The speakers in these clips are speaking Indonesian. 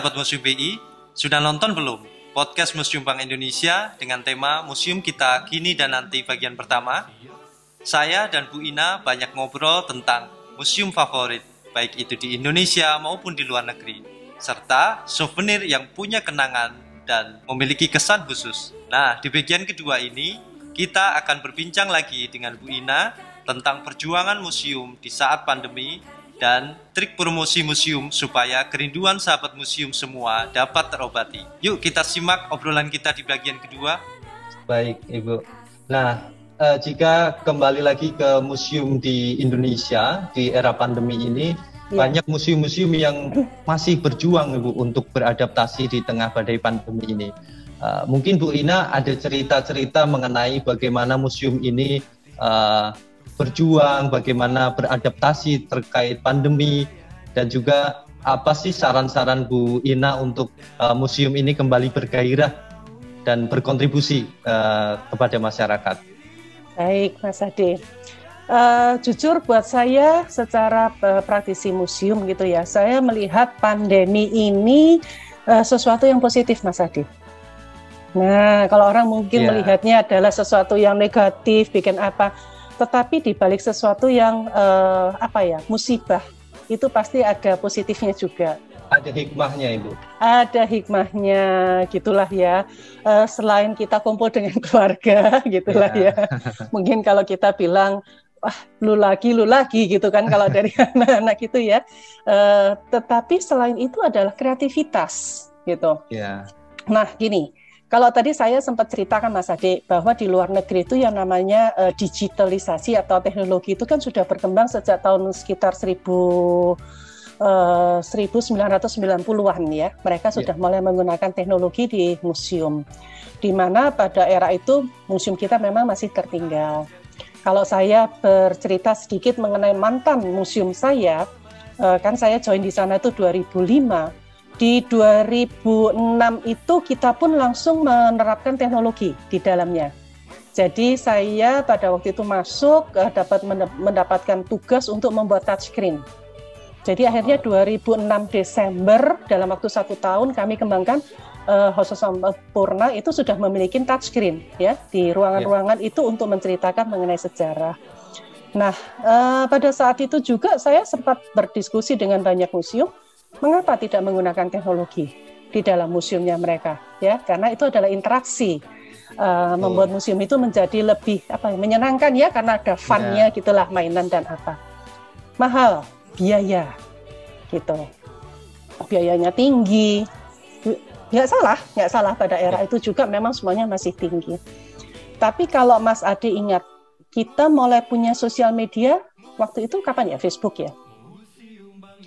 Sahabat Museum BI, sudah nonton belum podcast Museum Bank Indonesia dengan tema Museum Kita Kini dan Nanti bagian pertama? Saya dan Bu Ina banyak ngobrol tentang museum favorit, baik itu di Indonesia maupun di luar negeri, serta souvenir yang punya kenangan dan memiliki kesan khusus. Nah, di bagian kedua ini, kita akan berbincang lagi dengan Bu Ina tentang perjuangan museum di saat pandemi dan trik promosi museum supaya kerinduan sahabat museum semua dapat terobati. Yuk kita simak obrolan kita di bagian kedua. Baik, Ibu. Nah, uh, jika kembali lagi ke museum di Indonesia di era pandemi ini, ya. banyak museum-museum yang masih berjuang Ibu untuk beradaptasi di tengah badai pandemi ini. Uh, mungkin Bu Ina ada cerita-cerita mengenai bagaimana museum ini uh, berjuang, bagaimana beradaptasi terkait pandemi dan juga apa sih saran-saran Bu Ina untuk uh, museum ini kembali bergairah dan berkontribusi uh, kepada masyarakat. Baik, Mas Ade. Uh, jujur buat saya secara uh, praktisi museum gitu ya, saya melihat pandemi ini uh, sesuatu yang positif, Mas Ade. Nah, kalau orang mungkin yeah. melihatnya adalah sesuatu yang negatif, bikin apa, tetapi di balik sesuatu yang uh, apa ya musibah itu pasti ada positifnya juga. Ada hikmahnya ibu? Ada hikmahnya gitulah ya. Uh, selain kita kumpul dengan keluarga gitulah yeah. ya. Mungkin kalau kita bilang wah lu lagi lu lagi gitu kan kalau dari anak-anak itu ya. Uh, tetapi selain itu adalah kreativitas gitu. Yeah. nah gini kalau tadi saya sempat ceritakan Mas Ade bahwa di luar negeri itu yang namanya uh, digitalisasi atau teknologi itu kan sudah berkembang sejak tahun sekitar 1000 uh, 1990-an ya, mereka ya. sudah yeah. mulai menggunakan teknologi di museum. Di mana pada era itu museum kita memang masih tertinggal. Kalau saya bercerita sedikit mengenai mantan museum saya, uh, kan saya join di sana itu 2005. Di 2006 itu kita pun langsung menerapkan teknologi di dalamnya. Jadi saya pada waktu itu masuk uh, dapat mendapatkan tugas untuk membuat touchscreen jadi akhirnya 2006 Desember dalam waktu satu tahun kami kembangkan uh, Purna itu sudah memiliki touchscreen ya di ruangan-ruangan yeah. itu untuk menceritakan mengenai sejarah. Nah uh, pada saat itu juga saya sempat berdiskusi dengan banyak museum mengapa tidak menggunakan teknologi di dalam museumnya mereka ya? Karena itu adalah interaksi uh, membuat museum itu menjadi lebih apa ya, menyenangkan ya? Karena ada funnya yeah. gitulah mainan dan apa. Mahal biaya gitu. Biayanya tinggi. Nggak salah nggak salah pada era itu juga memang semuanya masih tinggi. Tapi kalau Mas Ade ingat kita mulai punya sosial media waktu itu kapan ya? Facebook ya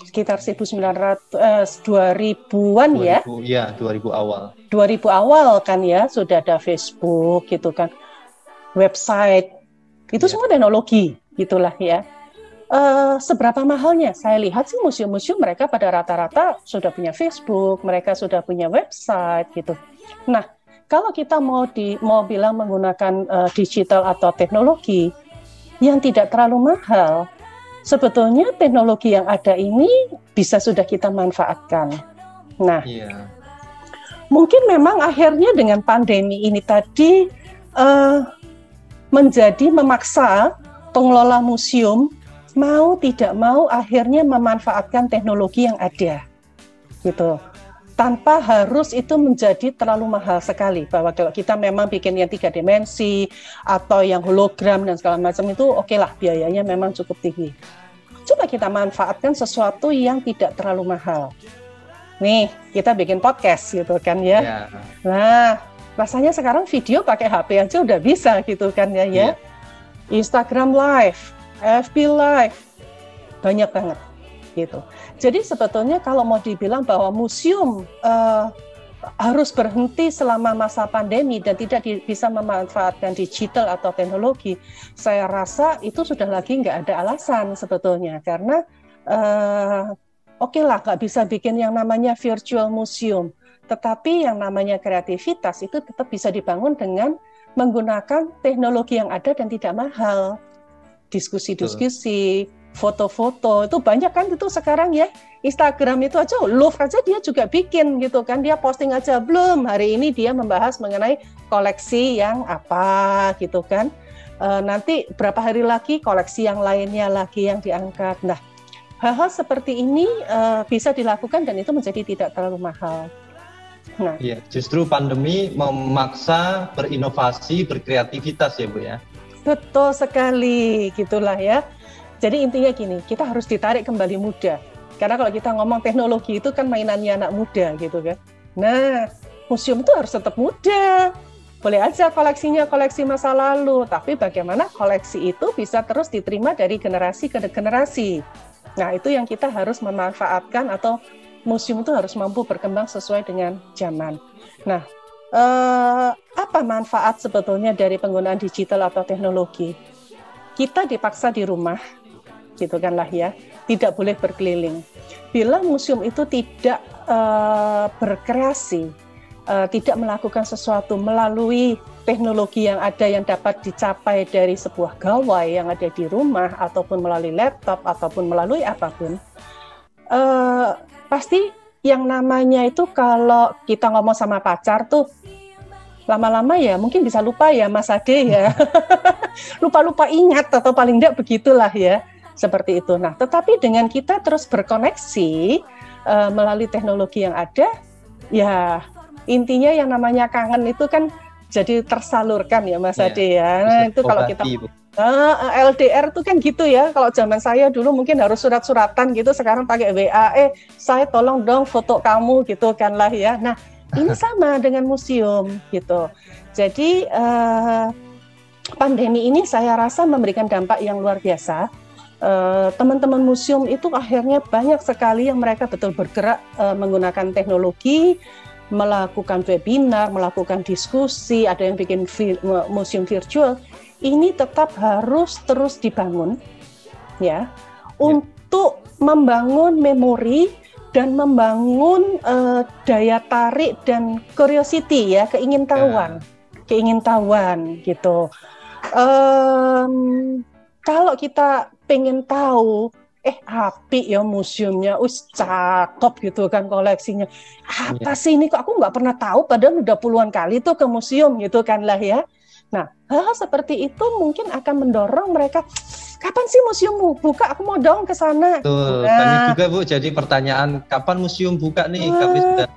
sekitar 1900 eh, 2000-an 2000, ya. Iya, 2000 awal. 2000 awal kan ya sudah ada Facebook gitu kan. Website. Itu ya. semua teknologi gitulah ya uh, seberapa mahalnya? Saya lihat sih museum-museum mereka pada rata-rata sudah punya Facebook, mereka sudah punya website gitu. Nah, kalau kita mau di mau bilang menggunakan uh, digital atau teknologi yang tidak terlalu mahal, sebetulnya teknologi yang ada ini bisa sudah kita manfaatkan. Nah, yeah. mungkin memang akhirnya dengan pandemi ini tadi uh, menjadi memaksa pengelola museum mau tidak mau akhirnya memanfaatkan teknologi yang ada gitu tanpa harus itu menjadi terlalu mahal sekali. Bahwa kalau kita memang bikin yang tiga dimensi atau yang hologram dan segala macam itu oke okay lah biayanya memang cukup tinggi. Coba kita manfaatkan sesuatu yang tidak terlalu mahal. Nih kita bikin podcast gitu kan ya. Yeah. nah rasanya sekarang video pakai HP aja udah bisa gitu kan ya ya. Yeah. Instagram live FB Live, banyak banget gitu. Jadi sebetulnya kalau mau dibilang bahwa museum uh, harus berhenti selama masa pandemi dan tidak di, bisa memanfaatkan digital atau teknologi, saya rasa itu sudah lagi nggak ada alasan sebetulnya. Karena uh, oke okay lah nggak bisa bikin yang namanya virtual museum, tetapi yang namanya kreativitas itu tetap bisa dibangun dengan menggunakan teknologi yang ada dan tidak mahal. Diskusi-diskusi, foto-foto. Itu banyak kan itu sekarang ya. Instagram itu aja love aja dia juga bikin gitu kan. Dia posting aja belum hari ini dia membahas mengenai koleksi yang apa gitu kan. E, nanti berapa hari lagi koleksi yang lainnya lagi yang diangkat. Nah hal-hal seperti ini e, bisa dilakukan dan itu menjadi tidak terlalu mahal. Nah. Iya justru pandemi memaksa berinovasi berkreativitas ya bu ya. Betul sekali gitulah ya jadi intinya gini, kita harus ditarik kembali muda. Karena kalau kita ngomong teknologi itu kan mainannya anak muda gitu kan. Nah, museum itu harus tetap muda. Boleh aja koleksinya koleksi masa lalu, tapi bagaimana koleksi itu bisa terus diterima dari generasi ke generasi. Nah, itu yang kita harus memanfaatkan atau museum itu harus mampu berkembang sesuai dengan zaman. Nah, eh, apa manfaat sebetulnya dari penggunaan digital atau teknologi? Kita dipaksa di rumah, gitu kan lah ya. Tidak boleh berkeliling. Bila museum itu tidak uh, berkreasi uh, tidak melakukan sesuatu melalui teknologi yang ada yang dapat dicapai dari sebuah gawai yang ada di rumah ataupun melalui laptop ataupun melalui apa pun uh, pasti yang namanya itu kalau kita ngomong sama pacar tuh lama-lama ya mungkin bisa lupa ya Mas Ade ya. Lupa-lupa ingat atau paling tidak begitulah ya seperti itu. Nah, tetapi dengan kita terus berkoneksi uh, melalui teknologi yang ada, ya intinya yang namanya kangen itu kan jadi tersalurkan ya Mas ya, Ade ya. Nah, itu kalau kita uh, eh, LDR itu kan gitu ya. Kalau zaman saya dulu mungkin harus surat-suratan gitu, sekarang pakai WA. Eh, saya tolong dong foto kamu gitu kan lah ya. Nah, ini sama dengan museum gitu. Jadi uh, pandemi ini saya rasa memberikan dampak yang luar biasa teman-teman uh, museum itu akhirnya banyak sekali yang mereka betul bergerak uh, menggunakan teknologi, melakukan webinar, melakukan diskusi, ada yang bikin vi museum virtual. Ini tetap harus terus dibangun, ya, ya. untuk membangun memori dan membangun uh, daya tarik dan curiosity ya, keingintahuan, ya. keingintahuan gitu. Um, kalau kita pengen tahu eh api ya museumnya, us cakep gitu kan koleksinya. Apa ya. sih ini kok aku nggak pernah tahu padahal udah puluhan kali tuh ke museum gitu kan lah ya. Nah, hal seperti itu mungkin akan mendorong mereka kapan sih museum buka? Aku mau dong ke sana. Tuh, nah, banyak juga Bu jadi pertanyaan kapan museum buka nih? Kami sudah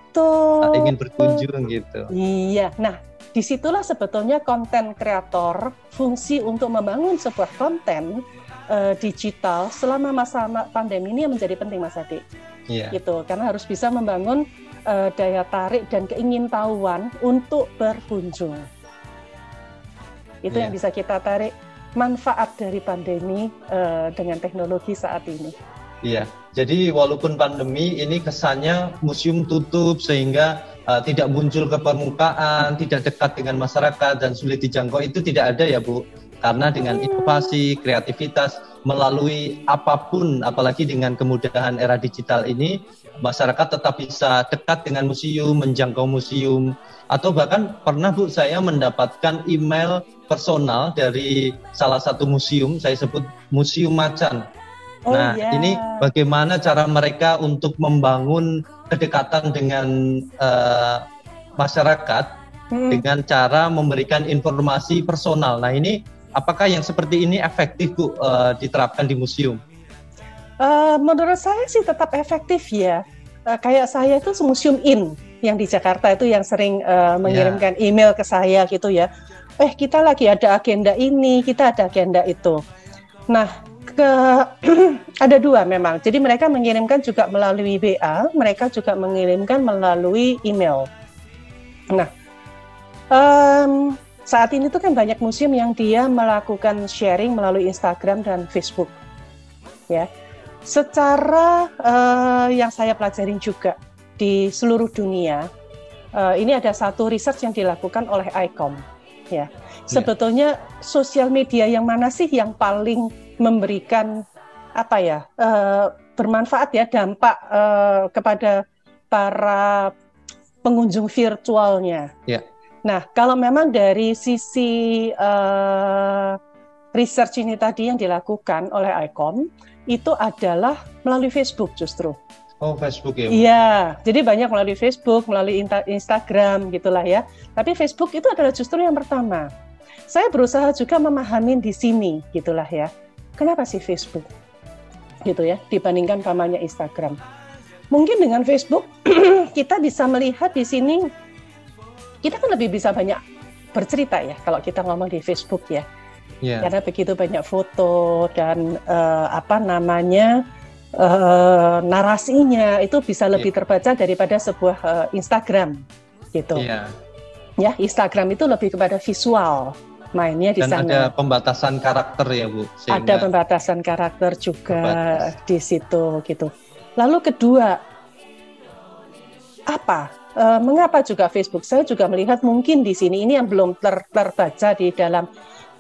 ingin berkunjung gitu. Iya. Nah, di situlah sebetulnya konten kreator fungsi untuk membangun sebuah konten uh, digital selama masa pandemi ini menjadi penting Mas Adi. Yeah. Gitu, karena harus bisa membangun uh, daya tarik dan keingintahuan untuk berkunjung. Itu yeah. yang bisa kita tarik manfaat dari pandemi uh, dengan teknologi saat ini. Iya, jadi walaupun pandemi ini kesannya museum tutup sehingga uh, tidak muncul ke permukaan, tidak dekat dengan masyarakat dan sulit dijangkau itu tidak ada ya Bu karena dengan inovasi, kreativitas melalui apa pun apalagi dengan kemudahan era digital ini masyarakat tetap bisa dekat dengan museum, menjangkau museum atau bahkan pernah Bu saya mendapatkan email personal dari salah satu museum, saya sebut Museum Macan. Oh, nah, yeah. ini bagaimana cara mereka untuk membangun kedekatan dengan uh, masyarakat hmm. dengan cara memberikan informasi personal. Nah, ini Apakah yang seperti ini efektif Bu uh, diterapkan di museum? Uh, menurut saya sih tetap efektif ya. Uh, kayak saya itu museum in yang di Jakarta itu yang sering uh, mengirimkan yeah. email ke saya gitu ya. Eh kita lagi ada agenda ini, kita ada agenda itu. Nah ke ada dua memang. Jadi mereka mengirimkan juga melalui WA, mereka juga mengirimkan melalui email. Nah, um, saat ini tuh kan banyak museum yang dia melakukan sharing melalui Instagram dan Facebook. Ya. Secara uh, yang saya pelajarin juga di seluruh dunia, uh, ini ada satu research yang dilakukan oleh ICOM. Ya. ya. Sebetulnya yeah. sosial media yang mana sih yang paling memberikan apa ya uh, bermanfaat ya dampak uh, kepada para pengunjung virtualnya. Yeah. Nah, kalau memang dari sisi uh, research ini tadi yang dilakukan oleh ICOM itu adalah melalui Facebook justru. Oh Facebook ya? Iya, jadi banyak melalui Facebook, melalui Instagram gitulah ya. Tapi Facebook itu adalah justru yang pertama. Saya berusaha juga memahami di sini gitulah ya. Kenapa sih Facebook? Gitu ya, dibandingkan pamannya Instagram. Mungkin dengan Facebook kita bisa melihat di sini kita kan lebih bisa banyak bercerita ya kalau kita ngomong di Facebook ya. Yeah. Karena begitu banyak foto dan uh, apa namanya uh, narasinya itu bisa lebih yeah. terbaca daripada sebuah uh, Instagram gitu. Yeah. Ya, Instagram itu lebih kepada visual mainnya di Dan sana. ada pembatasan karakter ya, Bu. Ada pembatasan karakter juga terbatas. di situ gitu. Lalu kedua apa? Uh, mengapa juga Facebook? Saya juga melihat mungkin di sini ini yang belum ter, terbaca di dalam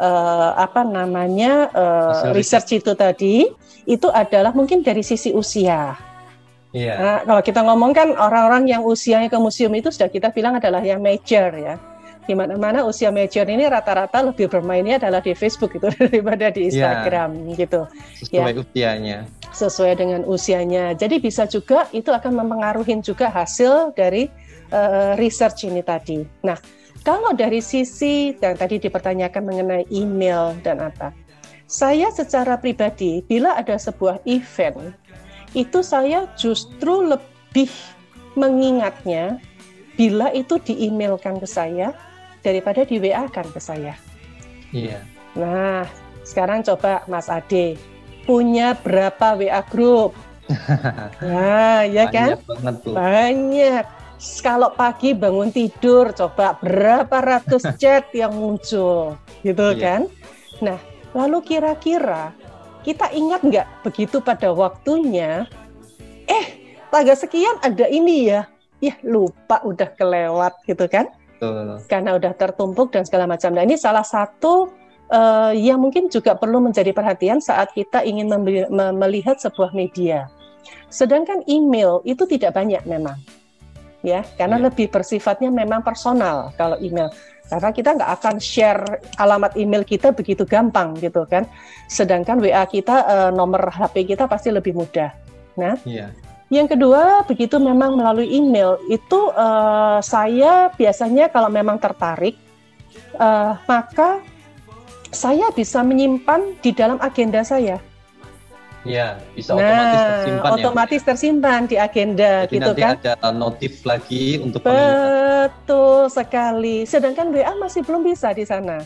uh, apa namanya uh, research itu tadi itu adalah mungkin dari sisi usia. Iya. Nah, kalau kita ngomong kan orang-orang yang usianya ke museum itu sudah kita bilang adalah yang major ya. Di mana-mana usia major ini rata-rata lebih bermainnya adalah di Facebook itu daripada di iya. Instagram ya. gitu. Sesuai ya. usianya. Sesuai dengan usianya. Jadi bisa juga itu akan mempengaruhi juga hasil dari uh, research ini tadi. Nah, kalau dari sisi yang tadi dipertanyakan mengenai email dan apa, saya secara pribadi bila ada sebuah event itu saya justru lebih mengingatnya bila itu di-emailkan ke saya daripada di WA kan ke saya. Iya. Nah, sekarang coba Mas Ade punya berapa WA group? nah, ya kan? Banyak Banyak kalau pagi bangun tidur coba berapa ratus chat yang muncul gitu iya. kan? Nah lalu kira-kira kita ingat nggak begitu pada waktunya? Eh tanggal sekian ada ini ya. Ya lupa udah kelewat gitu kan? Betul. karena udah tertumpuk dan segala macam. Nah ini salah satu uh, yang mungkin juga perlu menjadi perhatian saat kita ingin melihat sebuah media. Sedangkan email itu tidak banyak memang ya karena yeah. lebih bersifatnya memang personal kalau email karena kita nggak akan share alamat email kita begitu gampang gitu kan sedangkan WA kita uh, nomor HP kita pasti lebih mudah nah yeah. yang kedua begitu memang melalui email itu uh, saya biasanya kalau memang tertarik uh, maka saya bisa menyimpan di dalam agenda saya Iya, bisa nah, otomatis tersimpan ya. otomatis ya. tersimpan di agenda Jadi gitu nanti kan. ada notif lagi untuk Betul sekali. Sedangkan WA masih belum bisa di sana.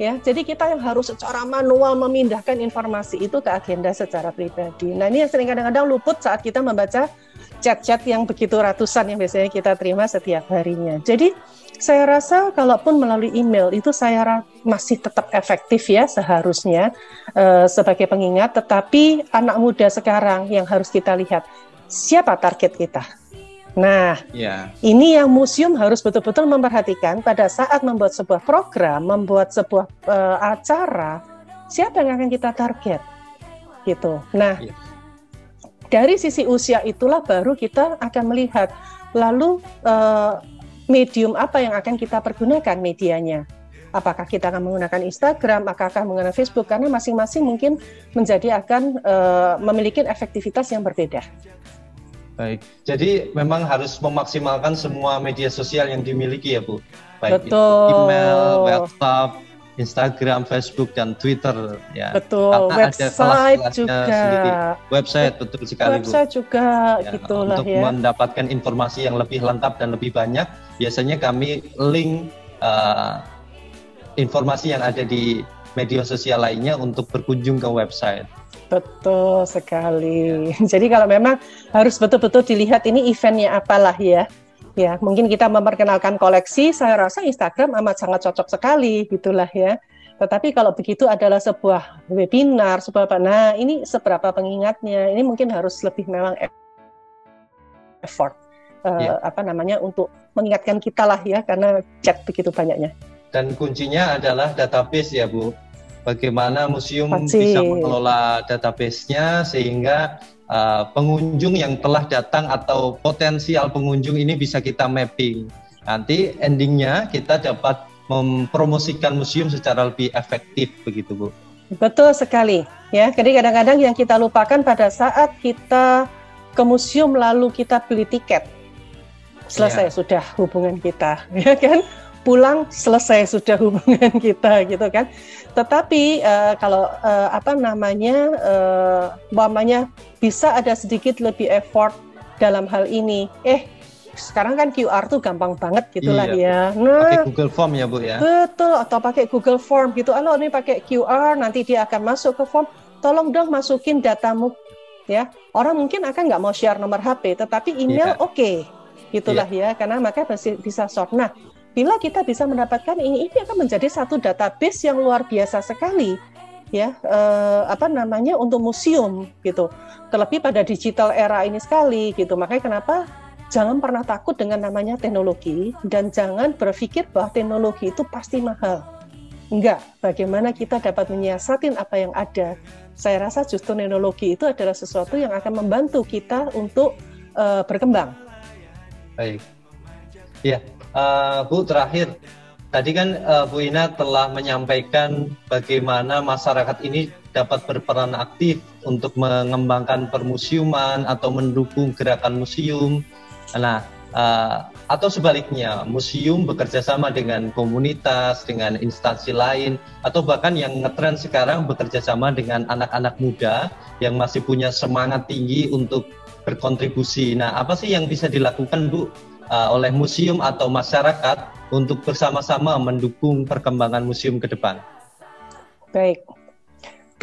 Ya, jadi kita yang harus secara manual memindahkan informasi itu ke agenda secara pribadi. Nah, ini yang sering kadang-kadang luput saat kita membaca chat-chat yang begitu ratusan yang biasanya kita terima setiap harinya. Jadi saya rasa kalaupun melalui email itu saya masih tetap efektif ya seharusnya uh, sebagai pengingat, tetapi anak muda sekarang yang harus kita lihat siapa target kita. Nah, yeah. ini yang museum harus betul-betul memperhatikan pada saat membuat sebuah program, membuat sebuah uh, acara, siapa yang akan kita target, gitu. Nah, yeah. Dari sisi usia itulah baru kita akan melihat lalu uh, medium apa yang akan kita pergunakan medianya. Apakah kita akan menggunakan Instagram, apakah menggunakan Facebook, karena masing-masing mungkin menjadi akan uh, memiliki efektivitas yang berbeda. Baik, jadi memang harus memaksimalkan semua media sosial yang dimiliki ya Bu. Baik Betul. itu email, WhatsApp, Instagram, Facebook dan Twitter ya. Betul. Karena website ada juga. Sendiri. Website betul sekali Website Bu. juga ya, gitulah untuk ya. mendapatkan informasi yang lebih lengkap dan lebih banyak, biasanya kami link uh, informasi yang ada di media sosial lainnya untuk berkunjung ke website. Betul sekali. Ya. Jadi kalau memang harus betul-betul dilihat ini eventnya apalah ya ya mungkin kita memperkenalkan koleksi. Saya rasa Instagram amat sangat cocok sekali gitulah ya. Tetapi kalau begitu adalah sebuah webinar sebuah apa. Nah ini seberapa pengingatnya? Ini mungkin harus lebih memang effort uh, apa namanya untuk mengingatkan kita lah ya karena chat begitu banyaknya. Dan kuncinya adalah database ya Bu. Bagaimana museum Pasti. bisa mengelola database-nya sehingga uh, pengunjung yang telah datang atau potensial pengunjung ini bisa kita mapping. Nanti endingnya kita dapat mempromosikan museum secara lebih efektif begitu Bu. Betul sekali. Ya, jadi kadang-kadang yang kita lupakan pada saat kita ke museum lalu kita beli tiket, selesai ya. sudah hubungan kita, ya kan? Pulang selesai sudah hubungan kita, gitu kan? Tetapi uh, kalau uh, apa namanya, uh, bisa ada sedikit lebih effort dalam hal ini. Eh, sekarang kan QR tuh gampang banget gitulah iya, ya. Nah, pakai Google Form ya bu ya. Betul atau pakai Google Form gitu. Kalau ini pakai QR nanti dia akan masuk ke form. Tolong dong masukin datamu ya. Orang mungkin akan nggak mau share nomor HP, tetapi email yeah. oke okay. gitulah yeah. ya. Karena maka masih bisa sort. Nah, bila kita bisa mendapatkan ini, ini akan menjadi satu database yang luar biasa sekali ya eh, apa namanya untuk museum gitu terlebih pada digital era ini sekali gitu makanya kenapa jangan pernah takut dengan namanya teknologi dan jangan berpikir bahwa teknologi itu pasti mahal. Enggak, bagaimana kita dapat menyiasatin apa yang ada. Saya rasa justru teknologi itu adalah sesuatu yang akan membantu kita untuk uh, berkembang. Baik. Ya, uh, Bu terakhir. Tadi kan uh, Bu Ina telah menyampaikan bagaimana masyarakat ini dapat berperan aktif untuk mengembangkan permusiuman atau mendukung gerakan museum. Nah, uh, atau sebaliknya, museum bekerja sama dengan komunitas, dengan instansi lain, atau bahkan yang ngetren sekarang bekerja sama dengan anak-anak muda yang masih punya semangat tinggi untuk berkontribusi. Nah, apa sih yang bisa dilakukan, Bu, uh, oleh museum atau masyarakat untuk bersama-sama mendukung perkembangan museum ke depan? Baik,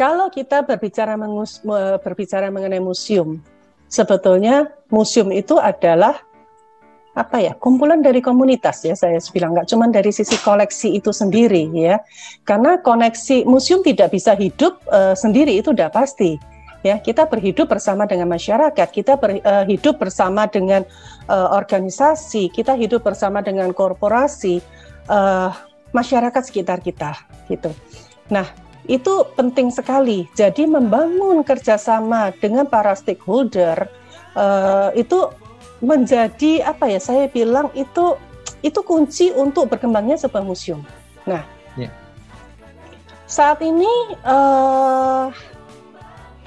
kalau kita berbicara, berbicara mengenai museum, sebetulnya museum itu adalah apa ya kumpulan dari komunitas ya saya bilang. Nggak cuma dari sisi koleksi itu sendiri ya. Karena koneksi museum tidak bisa hidup uh, sendiri itu udah pasti ya kita berhidup bersama dengan masyarakat kita ber, uh, hidup bersama dengan uh, organisasi kita hidup bersama dengan korporasi uh, masyarakat sekitar kita gitu nah itu penting sekali. Jadi membangun kerjasama dengan para stakeholder uh, itu menjadi apa ya? Saya bilang itu itu kunci untuk berkembangnya sebuah museum. Nah, yeah. saat ini uh,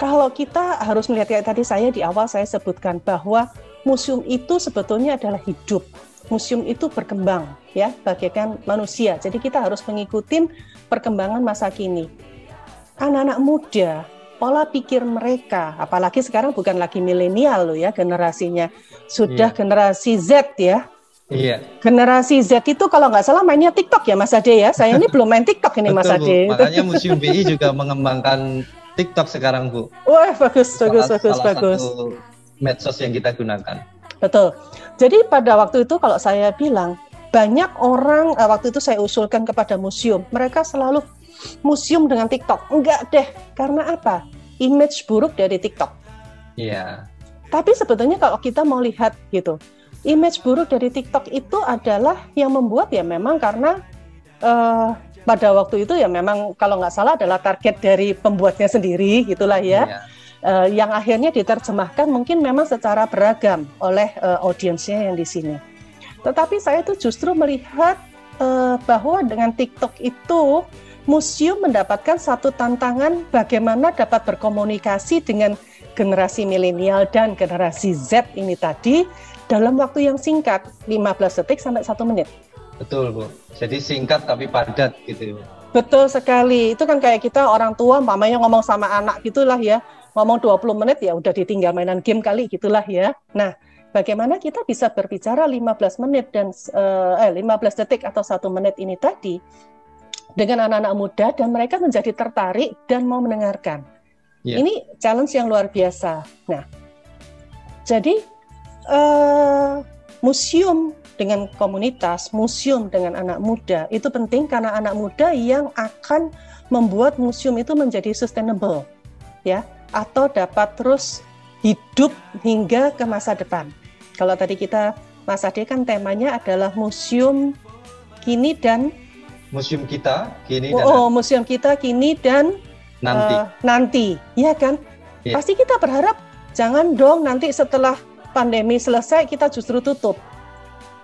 kalau kita harus melihat kayak tadi saya di awal saya sebutkan bahwa museum itu sebetulnya adalah hidup. Museum itu berkembang ya bagaikan manusia. Jadi kita harus mengikuti perkembangan masa kini. Anak-anak muda, pola pikir mereka, apalagi sekarang bukan lagi milenial loh ya generasinya, sudah yeah. generasi Z ya. Iya. Generasi Z itu kalau nggak salah mainnya TikTok ya Mas Ade ya. Saya ini belum main TikTok ini Mas Ade. Bu. Makanya Museum BI juga mengembangkan TikTok sekarang Bu. Wah bagus bagus salah, bagus salah bagus. Satu medsos yang kita gunakan. Betul. Jadi pada waktu itu kalau saya bilang banyak orang uh, waktu itu saya usulkan kepada museum, mereka selalu museum dengan TikTok. Enggak deh, karena apa? Image buruk dari TikTok. Iya. Yeah. Tapi sebetulnya kalau kita mau lihat gitu, image buruk dari TikTok itu adalah yang membuat ya memang karena uh, pada waktu itu ya memang kalau nggak salah adalah target dari pembuatnya sendiri gitulah ya. Yeah. Uh, yang akhirnya diterjemahkan mungkin memang secara beragam oleh uh, audiensnya yang di sini. Tetapi saya tuh justru melihat uh, bahwa dengan TikTok itu museum mendapatkan satu tantangan bagaimana dapat berkomunikasi dengan generasi milenial dan generasi Z ini tadi dalam waktu yang singkat 15 detik sampai satu menit. Betul Bu. Jadi singkat tapi padat gitu. Betul sekali. Itu kan kayak kita orang tua mamanya ngomong sama anak gitulah ya. Ngomong 20 menit ya udah ditinggal mainan game kali gitulah ya. Nah, bagaimana kita bisa berbicara 15 menit dan eh 15 detik atau satu menit ini tadi dengan anak-anak muda dan mereka menjadi tertarik dan mau mendengarkan. Yeah. Ini challenge yang luar biasa. Nah, jadi uh, museum dengan komunitas, museum dengan anak muda. Itu penting karena anak muda yang akan membuat museum itu menjadi sustainable, ya, atau dapat terus hidup hingga ke masa depan. Kalau tadi kita Mas Ade kan temanya adalah museum kini dan museum kita kini oh, dan oh museum kita kini dan nanti. uh, nanti. Ya kan? Yeah. pasti kita berharap jangan dong nanti setelah pandemi selesai kita justru tutup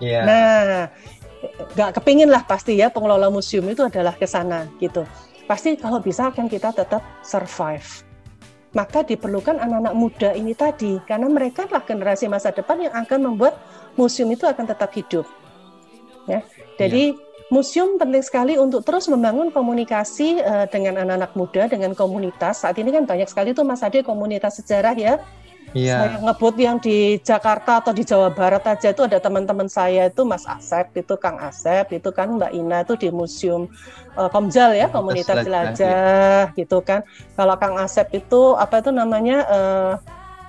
yeah. nah nggak kepingin lah pasti ya pengelola museum itu adalah ke sana gitu pasti kalau bisa akan kita tetap survive. Maka diperlukan anak-anak muda ini tadi, karena mereka adalah generasi masa depan yang akan membuat museum itu akan tetap hidup. Ya, jadi ya museum penting sekali untuk terus membangun komunikasi uh, dengan anak-anak muda, dengan komunitas. Saat ini kan banyak sekali tuh Mas Ade komunitas sejarah ya. Iya. Saya ngebut yang di Jakarta atau di Jawa Barat aja itu ada teman-teman saya itu Mas Asep, itu Kang Asep, itu kan Mbak Ina itu di Museum uh, Komjal ya, komunitas jelajah gitu kan. Kalau Kang Asep itu apa itu namanya uh,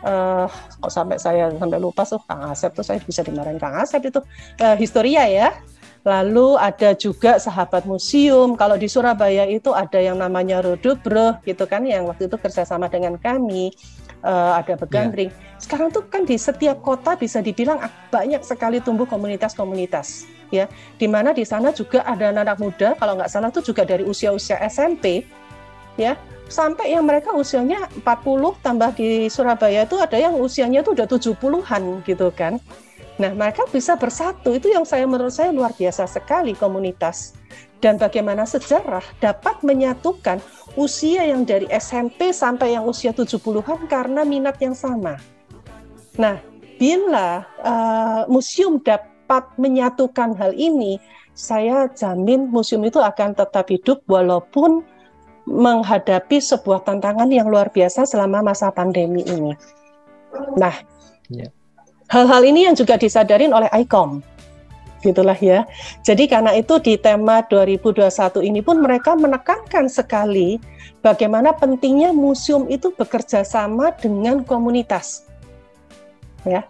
uh, kok sampai saya sampai lupa tuh Kang Asep tuh saya bisa dimarahin Kang Asep itu uh, historia ya Lalu ada juga sahabat museum. Kalau di Surabaya itu ada yang namanya Rodobro gitu kan yang waktu itu kerjasama dengan kami. Uh, ada Begandring. Yeah. Sekarang tuh kan di setiap kota bisa dibilang banyak sekali tumbuh komunitas-komunitas ya. Di mana di sana juga ada anak-anak muda kalau nggak salah tuh juga dari usia-usia SMP ya sampai yang mereka usianya 40 tambah di Surabaya itu ada yang usianya tuh udah 70-an gitu kan. Nah, mereka bisa bersatu. Itu yang saya menurut saya luar biasa sekali komunitas. Dan bagaimana sejarah dapat menyatukan usia yang dari SMP sampai yang usia 70-an karena minat yang sama. Nah, bila uh, museum dapat menyatukan hal ini, saya jamin museum itu akan tetap hidup walaupun menghadapi sebuah tantangan yang luar biasa selama masa pandemi ini. Nah, yeah. Hal-hal ini yang juga disadarin oleh ICOM. Gitulah ya. Jadi karena itu di tema 2021 ini pun mereka menekankan sekali bagaimana pentingnya museum itu bekerja sama dengan komunitas. Ya.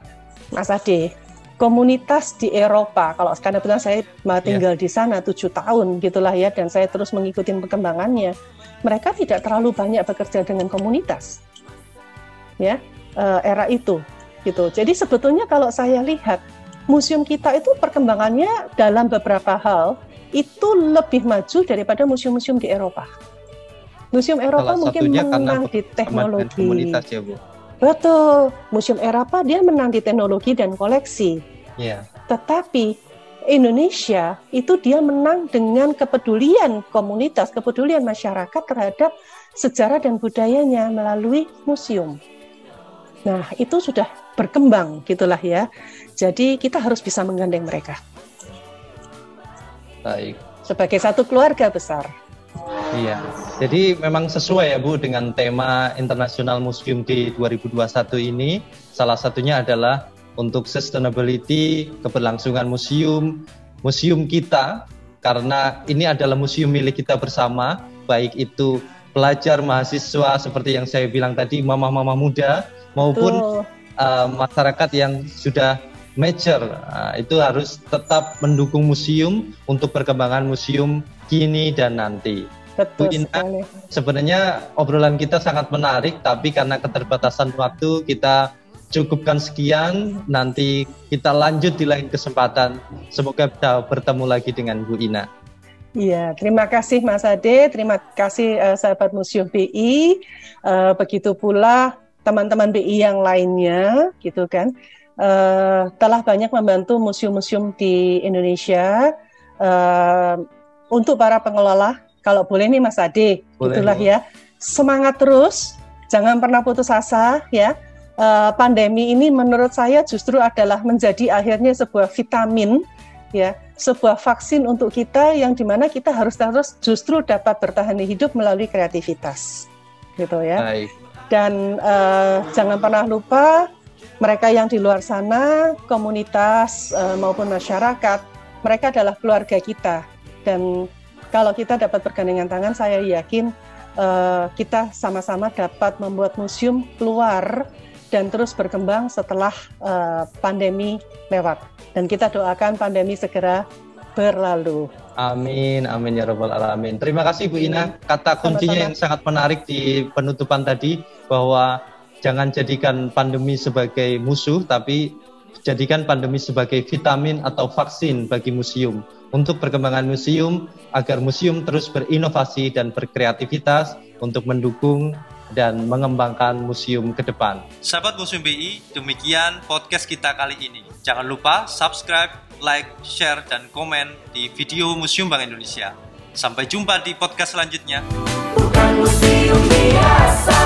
Mas Ade, komunitas di Eropa. Kalau sekarang kebetulan saya iya. tinggal yeah. di sana tujuh tahun gitulah ya, dan saya terus mengikuti perkembangannya. Mereka tidak terlalu banyak bekerja dengan komunitas, ya eh, era itu gitu. Jadi sebetulnya kalau saya lihat museum kita itu perkembangannya dalam beberapa hal itu lebih maju daripada museum-museum di Eropa. Museum Eropa Salah mungkin menang di teknologi. Komunitas ya, Bu. Betul. Museum Eropa dia menang di teknologi dan koleksi. Yeah. Tetapi Indonesia itu dia menang dengan kepedulian komunitas, kepedulian masyarakat terhadap sejarah dan budayanya melalui museum. Nah, itu sudah berkembang gitulah ya. Jadi kita harus bisa menggandeng mereka. Baik. Sebagai satu keluarga besar. Iya. Jadi memang sesuai ya Bu dengan tema International Museum di 2021 ini. Salah satunya adalah untuk sustainability, keberlangsungan museum, museum kita karena ini adalah museum milik kita bersama, baik itu pelajar, mahasiswa seperti yang saya bilang tadi, mama-mama muda maupun uh, masyarakat yang sudah mature uh, itu harus tetap mendukung museum untuk perkembangan museum kini dan nanti. Betul Bu Ina, sebenarnya obrolan kita sangat menarik, tapi karena keterbatasan waktu kita cukupkan sekian. Nanti kita lanjut di lain kesempatan. Semoga bisa bertemu lagi dengan Bu Ina. Iya, terima kasih Mas Ade, terima kasih uh, sahabat Museum BI. Uh, begitu pula teman-teman BI yang lainnya gitu kan. Uh, telah banyak membantu museum-museum di Indonesia. Uh, untuk para pengelola kalau boleh nih Mas Ade boleh, itulah ya. Semangat terus jangan pernah putus asa ya. Uh, pandemi ini menurut saya justru adalah menjadi akhirnya sebuah vitamin ya sebuah vaksin untuk kita yang di mana kita harus terus justru dapat bertahan hidup melalui kreativitas gitu ya Baik. Dan uh, jangan pernah lupa mereka yang di luar sana, komunitas uh, maupun masyarakat, mereka adalah keluarga kita. Dan kalau kita dapat bergandengan tangan, saya yakin uh, kita sama-sama dapat membuat museum keluar dan terus berkembang setelah uh, pandemi lewat. Dan kita doakan pandemi segera berlalu. Amin, amin ya robbal alamin. Terima kasih Bu Ina. Kata kuncinya Sama-sama. yang sangat menarik di penutupan tadi bahwa jangan jadikan pandemi sebagai musuh, tapi jadikan pandemi sebagai vitamin atau vaksin bagi museum untuk perkembangan museum agar museum terus berinovasi dan berkreativitas untuk mendukung dan mengembangkan museum ke depan. Sahabat Museum BI, demikian podcast kita kali ini. Jangan lupa subscribe, like, share, dan komen di video Museum Bank Indonesia. Sampai jumpa di podcast selanjutnya. Bukan museum biasa